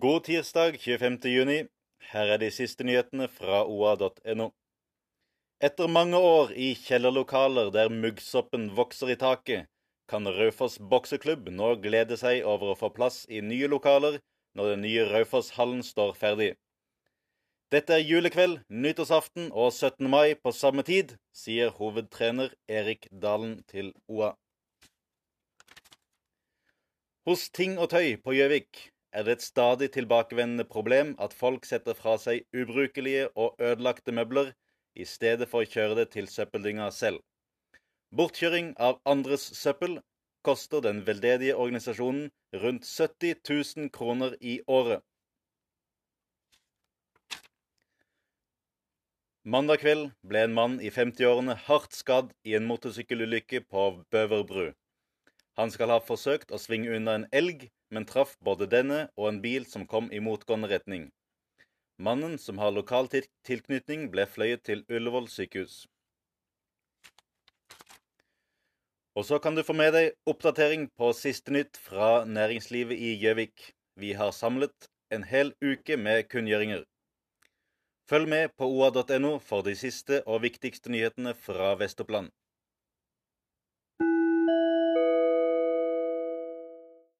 God tirsdag 25. juni. Her er de siste nyhetene fra oa.no. Etter mange år i kjellerlokaler der muggsoppen vokser i taket, kan Raufoss bokseklubb nå glede seg over å få plass i nye lokaler når den nye Raufoss-hallen står ferdig. Dette er julekveld, nyttårsaften og 17. mai på samme tid, sier hovedtrener Erik Dalen til OA. Hos Ting og Tøy på Gjøvik er det et stadig tilbakevendende problem at folk setter fra seg ubrukelige og ødelagte møbler i stedet for å kjøre det til søppeldynga selv. Bortkjøring av andres søppel koster den veldedige organisasjonen rundt 70 000 kroner i året. Mandag kveld ble en mann i 50-årene hardt skadd i en motorsykkelulykke på Bøverbru. Han skal ha forsøkt å svinge unna en elg men traff både denne og en bil som kom i motgående retning. Mannen, som har lokal tilknytning, ble fløyet til Ullevål sykehus. Og så kan du få med deg oppdatering på siste nytt fra næringslivet i Gjøvik. Vi har samlet en hel uke med kunngjøringer. Følg med på oa.no for de siste og viktigste nyhetene fra Vest-Oppland.